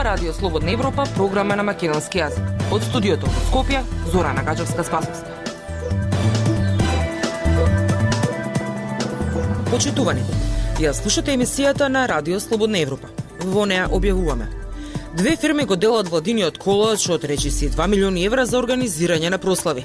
ова Радио Слободна Европа, програма на македонски јазик. Од студиото во Скопје, Зора Нагаджевска Спасовска. Почитувани, ја слушате емисијата на Радио Слободна Европа. Во неа објавуваме Две фирми го делат владиниот колач од речиси 2 милиони евра за организирање на прослави.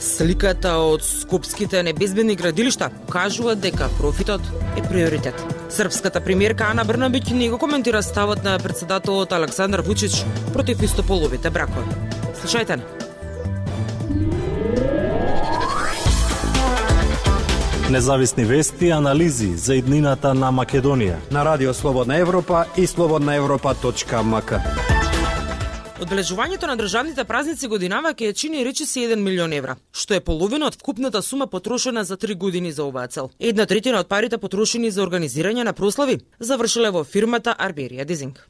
Сликата од скопските небезбедни градилишта кажува дека профитот е приоритет. Српската премиерка Ана Брнабиќ не го коментира ставот на председателот Александар Вучич против истополовите бракови. Слушајте не. Независни вести и анализи за иднината на Македонија на Радио Слободна Европа и слободнаевропа.мк. Одбележувањето на државните празници годинава ќе чини речиси 1 милион евра, што е половина од вкупната сума потрошена за 3 години за оваа цел. Една третина од парите потрошени за организирање на прослави завршиле во фирмата Арберија Дизинг.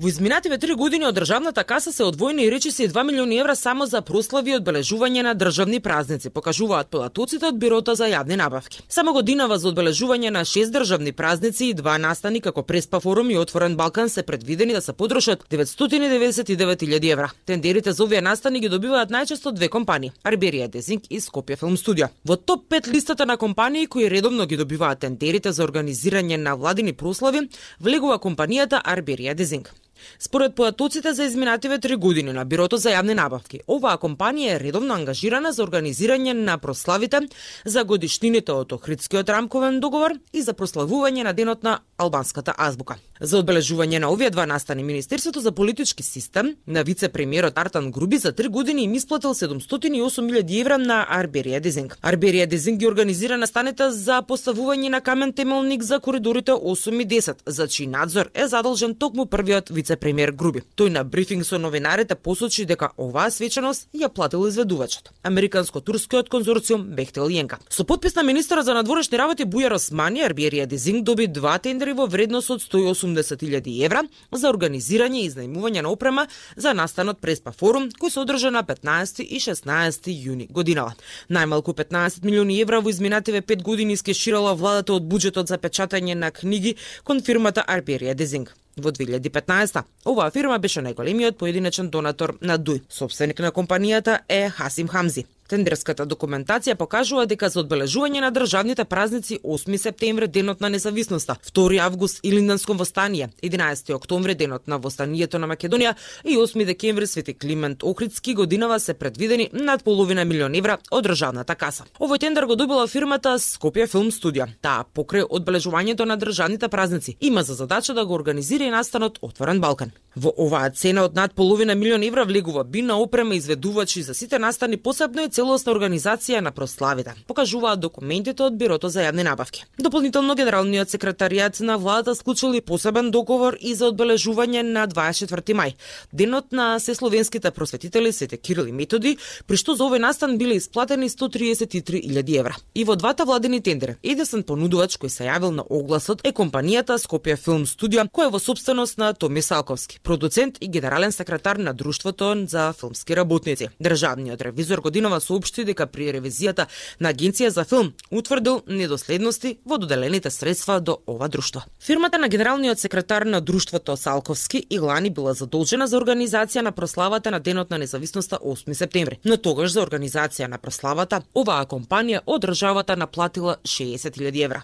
Во изминативе три години од државната каса се одвоени и речиси 2 милиони евра само за прослави и одбележување на државни празници, покажуваат податоците од Бирото за јавни набавки. Само годинава за одбележување на 6 државни празници и два настани како Преспа форум и Отворен Балкан се предвидени да се потрошат 999.000 евра. Тендерите за овие настани ги добиваат најчесто две компании: Арберија Дезинг и Скопје Филм Студио. Во топ 5 листата на компании кои редовно ги добиваат тендерите за организирање на владини прослави, влегува компанијата Арберија Дезинг. Според поатоците за изминативе три години на Бирото за јавни набавки, оваа компанија е редовно ангажирана за организирање на прославите за годишнините од Охридскиот рамковен договор и за прославување на денот на албанската азбука. За одбележување на овие два настани Министерството за политички систем на вице-премиерот Артан Груби за три години им исплатил 708.000 евра на Арберија Дезинг. Арберија Дезинг ги организира настаните за поставување на камен темелник за коридорите 8 и 10, за чиј надзор е задолжен токму првиот вице-премиер Груби. Тој на брифинг со новинарите посочи дека оваа свечаност ја платил изведувачот. Американско-турскиот конзорциум Бехтел Јенка. Со подпис на министерот за надворешни работи Бујар Османи, Арбиерија Дезинг доби два тендери во вредност од 180.000 евра за организирање и изнајмување на опрема за настанот Преспа форум кој се одржа на 15 и 16 јуни годинава. Најмалку 15 милиони евра во изминативе 5 години скеширала владата од буџетот за печатање на книги кон фирмата Арберија Дезинг во 2015 Оваа фирма беше најголемиот поединечен донатор на Дуј. Собственик на компанијата е Хасим Хамзи. Тендерската документација покажува дека за одбележување на државните празници 8 септември денот на независноста, 2 август Илинданско востание, 11 октомври денот на востанието на Македонија и 8 декември Свети Климент Охридски годинава се предвидени над половина милион евра од државната каса. Овој тендер го добила фирмата Скопје Филм Студија. Таа покрај одбележувањето на државните празници има за задача да го организира и настанот Отворен Балкан. Во оваа цена од над половина милион евра влегува бина опрема изведувачи за сите настани посебно и целосна организација на прославите, покажуваат документите од Бирото за јавни набавки. Дополнително генералниот секретаријат на владата склучил и посебен договор и за одбележување на 24 мај, денот на сесловенските просветители Свете Кирил и Методи, при што за овој настан биле исплатени 133.000 евра. И во двата владени тендери, единствен понудувач кој се јавил на огласот е компанијата Скопје Филм Студио, која е во собственост на Томи Салковски, продуцент и генерален секретар на Друштвото за филмски работници. Државниот ревизор годинова соопшти дека при ревизијата на Агенција за филм утврдил недоследности во доделените средства до ова друштво. Фирмата на генералниот секретар на друштвото Салковски и Лани била задолжена за организација на прославата на денот на независноста 8 септември. Но тогаш за организација на прославата оваа компанија од државата наплатила 60.000 евра.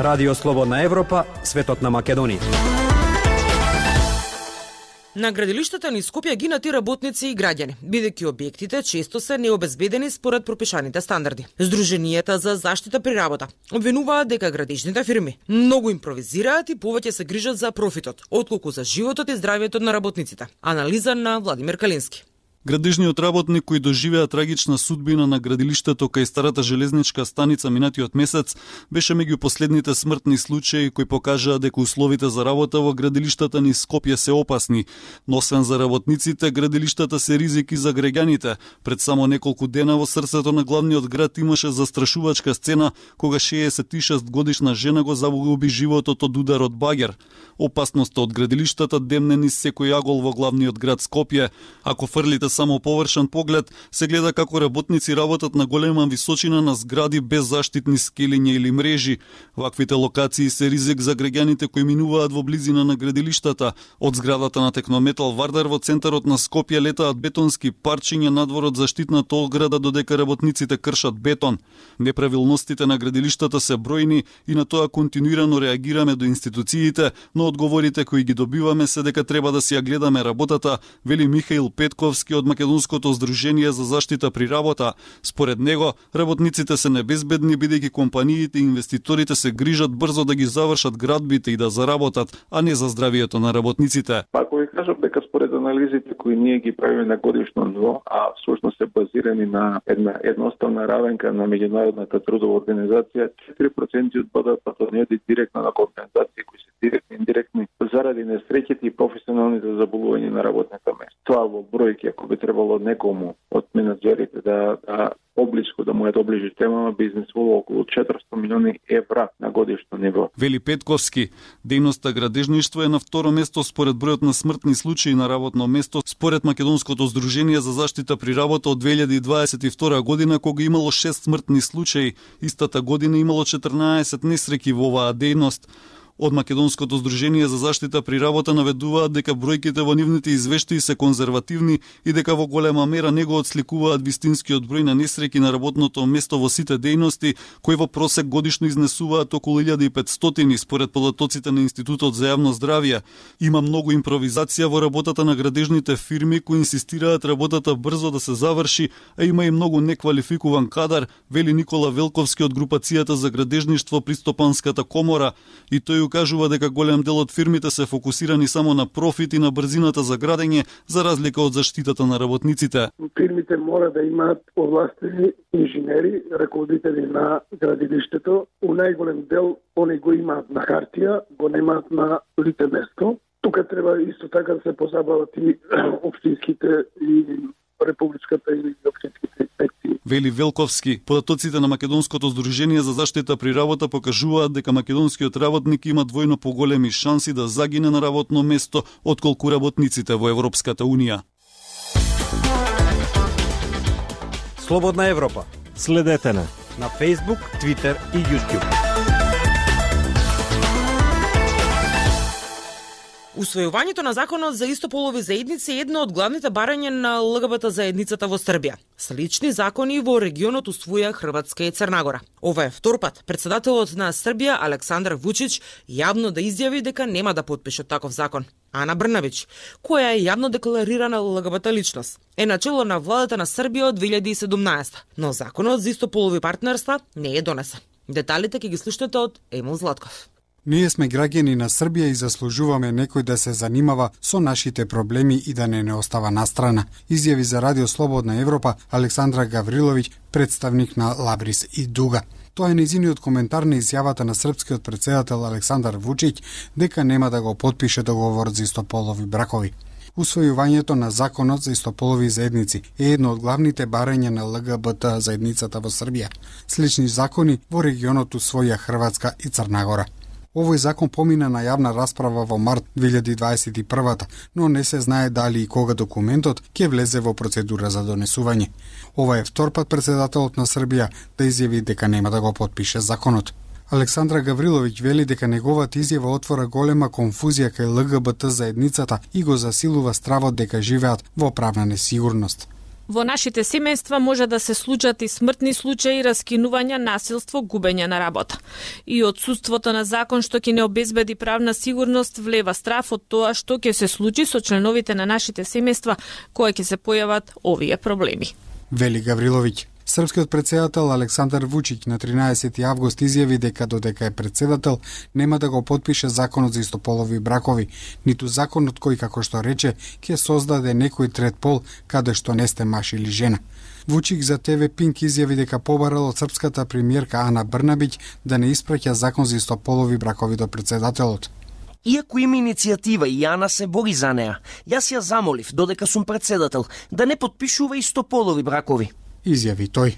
Радио Слободна Европа, светот на Македонија. На градилиштата ни Скопје гинати работници и граѓани, бидејќи објектите често се необезбедени според пропишаните стандарди. Сдруженијата за заштита при работа обвинуваат дека градежните фирми многу импровизираат и повеќе се грижат за профитот, отколку за животот и здравјето на работниците. Анализа на Владимир Калински. Градежниот работник кој доживеа трагична судбина на градилиштето кај старата железничка станица минатиот месец беше меѓу последните смртни случаи кои покажаа дека условите за работа во градилиштата ни Скопје се опасни, но освен за работниците, градилиштата се ризики за греѓаните. Пред само неколку дена во срцето на главниот град имаше застрашувачка сцена кога 66 годишна жена го загуби животот од удар од багер. Опасноста од градилиштата демне низ секој агол во главниот град Скопје. Ако фрлите само површен поглед, се гледа како работници работат на голема височина на згради без заштитни скелиња или мрежи. Ваквите локации се ризик за граѓаните кои минуваат во близина на градилиштата. Од зградата на Технометал Вардар во центарот на Скопје летаат бетонски парчиња надвор од заштитната ограда додека работниците кршат бетон. Неправилностите на градилиштата се бројни и на тоа континуирано реагираме до институциите, но одговорите кои ги добиваме се дека треба да си ја гледаме работата, вели Михаил Петковски од Македонското здружение за заштита при работа. Според него, работниците се небезбедни бидејќи компаниите и инвеститорите се грижат брзо да ги завршат градбите и да заработат, а не за здравието на работниците. Па, Ако ви кажам дека анализите кои ние ги правиме на годишно ниво, а всушност се базирани на една едноставна равенка на меѓународната трудова организација, 4% од БДП не оди директно на компензации кои се директни и индиректни заради несреќите и професионалните заболувања на работното место. Тоа во бројки, ако би требало некому од менеджерите да, да поблиску да му ја доближи тема на изнесувало околу 400 милиони евра на годишно ниво. Вели Петковски, дејноста градежништво е на второ место според бројот на смртни случаи на работно место според Македонското здружение за заштита при работа од 2022 година кога имало 6 смртни случаи, истата година имало 14 несреки во оваа дејност. Од Македонското здружение за заштита при работа наведуваат дека бројките во нивните извештаи се конзервативни и дека во голема мера не го отсликуваат вистинскиот број на несреки на работното место во сите дејности, кои во просек годишно изнесуваат околу 1500 според податоците на Институтот за јавно здравје. Има многу импровизација во работата на градежните фирми кои инсистираат работата брзо да се заврши, а има и многу неквалификуван кадар, вели Никола Велковски од групацијата за градежништво при Стопанската комора и тој кажува дека голем дел од фирмите се фокусирани само на профит и на брзината за градење, за разлика од заштитата на работниците. Фирмите мора да имаат овластени инженери, раководители на градилиштето. У најголем дел они го имаат на хартија, го немаат на лице место. Тука треба исто така да се позабават и општинските и републичката или општинските инспекции. Вели Велковски, податоците на Македонското здружение за заштита при работа покажуваат дека македонскиот работник има двојно поголеми шанси да загине на работно место отколку работниците во Европската Унија. Слободна Европа. Следете на на Facebook, Twitter и YouTube. Усвојувањето на законот за истополови заедници е едно од главните барања на ЛГБТ заедницата во Србија. Слични закони во регионот усвоја Хрватска и Црнагора. Ова е втор пат председателот на Србија Александар Вучич јавно да изјави дека нема да подпише таков закон. Ана Брнавич, која е јавно декларирана ЛГБТ личност, е начело на владата на Србија од 2017, но законот за истополови партнерства не е донесен. Деталите ќе ги слушнете од Емил Златков. Ние сме граѓани на Србија и заслужуваме некој да се занимава со нашите проблеми и да не не остава настрана, изјави за Радио Слободна Европа Александра Гавриловиќ, представник на Лабрис и Дуга. Тоа е незиниот коментар на изјавата на српскиот председател Александар Вучиќ дека нема да го подпише договор за истополови бракови. Усвојувањето на законот за истополови заедници е едно од главните барања на ЛГБТ заедницата во Србија. Слични закони во регионот усвоја Хрватска и Црнагора. Овој закон помина на јавна расправа во март 2021 но не се знае дали и кога документот ќе влезе во процедура за донесување. Ова е втор пат председателот на Србија да изјави дека нема да го подпише законот. Александра Гавриловиќ вели дека неговата изјава отвора голема конфузија кај ЛГБТ заедницата и го засилува стравот дека живеат во правна несигурност. Во нашите семејства може да се случат и смртни случаи, раскинувања, насилство, губење на работа. И одсуството на закон што ќе не обезбеди правна сигурност влева страф од тоа што ќе се случи со членовите на нашите семејства кои ќе се појават овие проблеми. Вели Гавриловиќ. Српскиот председател Александар Вучиќ на 13 август изјави дека додека е председател нема да го подпише законот за истополови бракови, ниту законот кој како што рече ќе создаде некој трет пол каде што не сте маш или жена. Вучик за ТВ Пинк изјави дека побарал од српската премиерка Ана Брнабиќ да не испраќа закон за истополови бракови до председателот. Иако има иницијатива и Јана се бори за неа, јас ја замолив, додека сум председател, да не подпишува истополови бракови изјави тој.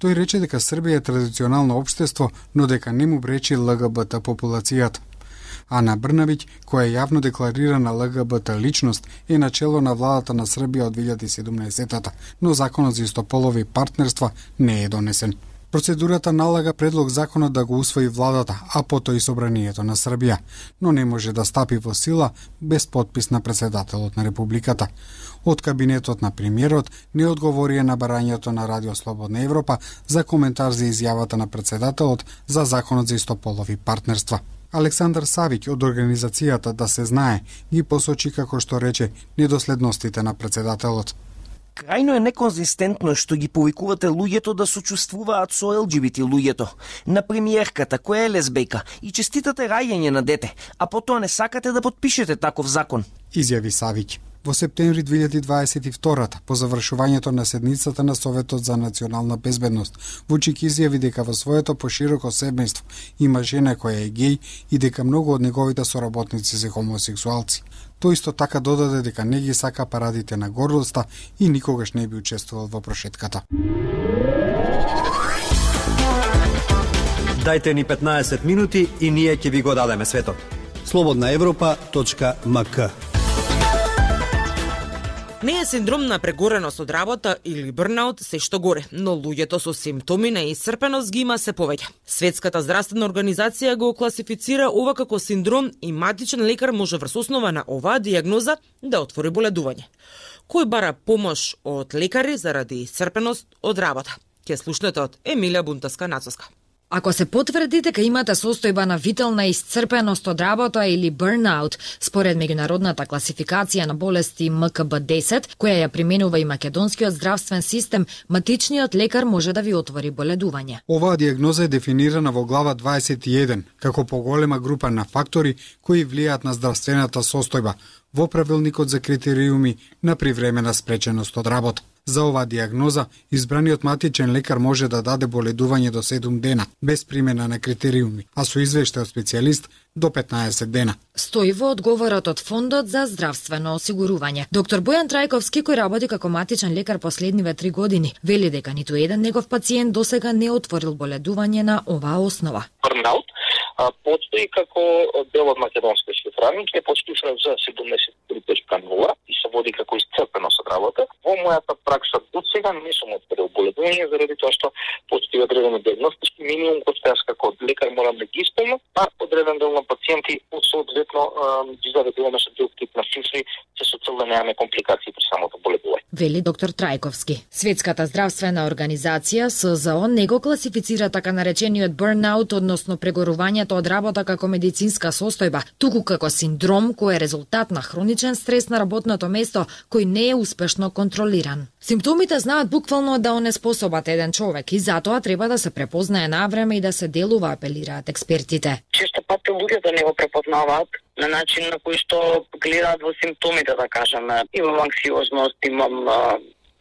Тој рече дека Србија е традиционално општество, но дека не му бречи ЛГБТ популацијата. Ана Брнавиќ, која е јавно декларирана ЛГБТ личност, е начело на владата на Србија од 2017-та, но законот за истополови партнерства не е донесен. Процедурата налага предлог законот да го усвои владата, а потоа и собранието на Србија, но не може да стапи во сила без подпис на председателот на Републиката. Од кабинетот на премиерот не одговорија на барањето на Радио Слободна Европа за коментар за изјавата на председателот за законот за истополови партнерства. Александар Савиќ од организацијата Да се знае ги посочи како што рече недоследностите на председателот. Крајно е неконзистентно што ги повикувате луѓето да сочувствуваат со ЛГБТ луѓето, на премиерката која е лесбејка и честитате раѓање на дете, а потоа не сакате да подпишете таков закон. Изјави Савиќ. Во септември 2022 по завршувањето на седницата на Советот за национална безбедност, Вучик изјави дека во своето пошироко семејство има жена која е геј и дека многу од неговите соработници се хомосексуалци. Тој исто така додаде дека не ги сака парадите на гордоста и никогаш не би учествувал во прошетката. Дайте ни 15 минути и ние ќе ви го дадеме светот. Слободна Европа.мк Не е синдром на прегореност од работа или брнаут се што горе, но луѓето со симптоми на исцрпеност ги има се повеќе. Светската здравствена организација го класифицира ова како синдром и матичен лекар може врз основа на оваа диагноза да отвори боледување. Кој бара помош од лекари заради исцрпеност од работа? Ке слушнете од Емилија Бунтаска-Нацоска. Ако се потврди дека имате состојба на витална исцрпеност од работа или burnout, според меѓународната класификација на болести МКБ-10, која ја применува и македонскиот здравствен систем, матичниот лекар може да ви отвори боледување. Оваа диагноза е дефинирана во глава 21 како поголема група на фактори кои влијаат на здравствената состојба во правилникот за критериуми на привремена спреченост од работа. За оваа диагноза, избраниот матичен лекар може да даде боледување до 7 дена, без примена на критериуми, а со извештај од специјалист до 15 дена. Стои во одговорот од Фондот за здравствено осигурување. Доктор Бојан Трајковски, кој работи како матичен лекар последниве три години, вели дека ниту еден негов пациент досега не отворил боледување на оваа основа. Бурнаут постои како дел од македонскиот шифрарник е подштушен за 73.0 и се води како исцрпеност од работа. Во мојата пракса до сега не сум отворил боледување заради тоа што постои одредени диагностички минимум кој што јас како лекар морам да ги исполнам, а одреден дел на пациенти соодветно ги заведуваме со друг тип на шифри се со цел да немаме компликации при самото боледување. Вели доктор Трајковски. Светската здравствена организација СЗО не го класифицира така наречениот burnout, односно прегорувањето од работа како медицинска состојба, туку како синдром кој е резултат на хроничен стрес на работното место кој не е успешно контролиран. Симптомите знаат буквално да онеспособат еден човек и затоа треба да се препознае на време и да се делува, апелираат експертите. Често пати луѓето да не го препознаваат на начин на кој што гледаат во симптомите, да кажеме. Имам анксиозност, имам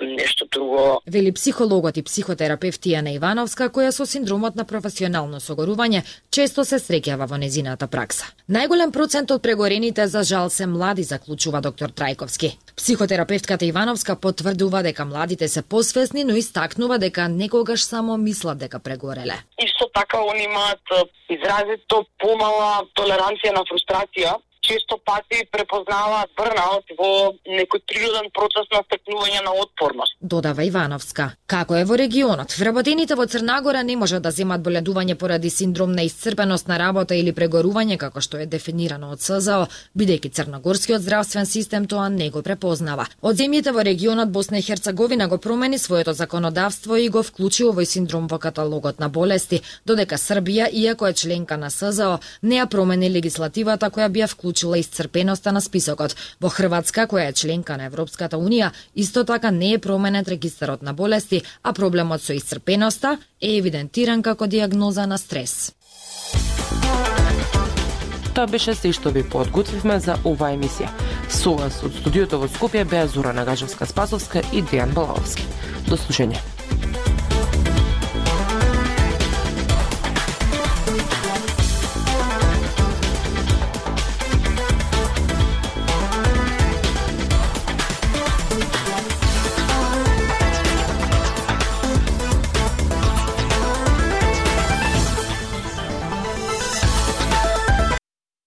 нешто друго. Вели психологот и психотерапевт Тијана Ивановска, која со синдромот на професионално согорување често се среќава во незината пракса. Најголем процент од прегорените за жал се млади, заклучува доктор Трајковски. Психотерапевтката Ивановска потврдува дека младите се посвесни, но истакнува дека некогаш само мислат дека прегореле. Исто така они имаат изразито помала толеранција на фрустрација често пати препознаваат брнаут во некој природен процес на стекнување на отпорност. Додава Ивановска. Како е во регионот, вработените во Црнагора не можат да земат боледување поради синдром на исцрпеност на работа или прегорување како што е дефинирано од СЗО, бидејќи црногорскиот здравствен систем тоа не го препознава. Од земјите во регионот Босна и Херцеговина го промени своето законодавство и го вклучи овој синдром во каталогот на болести, додека Србија, иако е членка на СЗО, не ја промени легислативата која би ја вклучила исцрпеноста на списокот. Во Хрватска, која е членка на Европската Унија, исто така не е променет регистарот на болести, а проблемот со исцрпеноста е евидентиран како диагноза на стрес. Тоа беше се што ви подготвивме за оваа емисија. Со вас од студиото во Скопје беа Зора Нагажевска Спасовска и Дејан Балаовски. До слушање.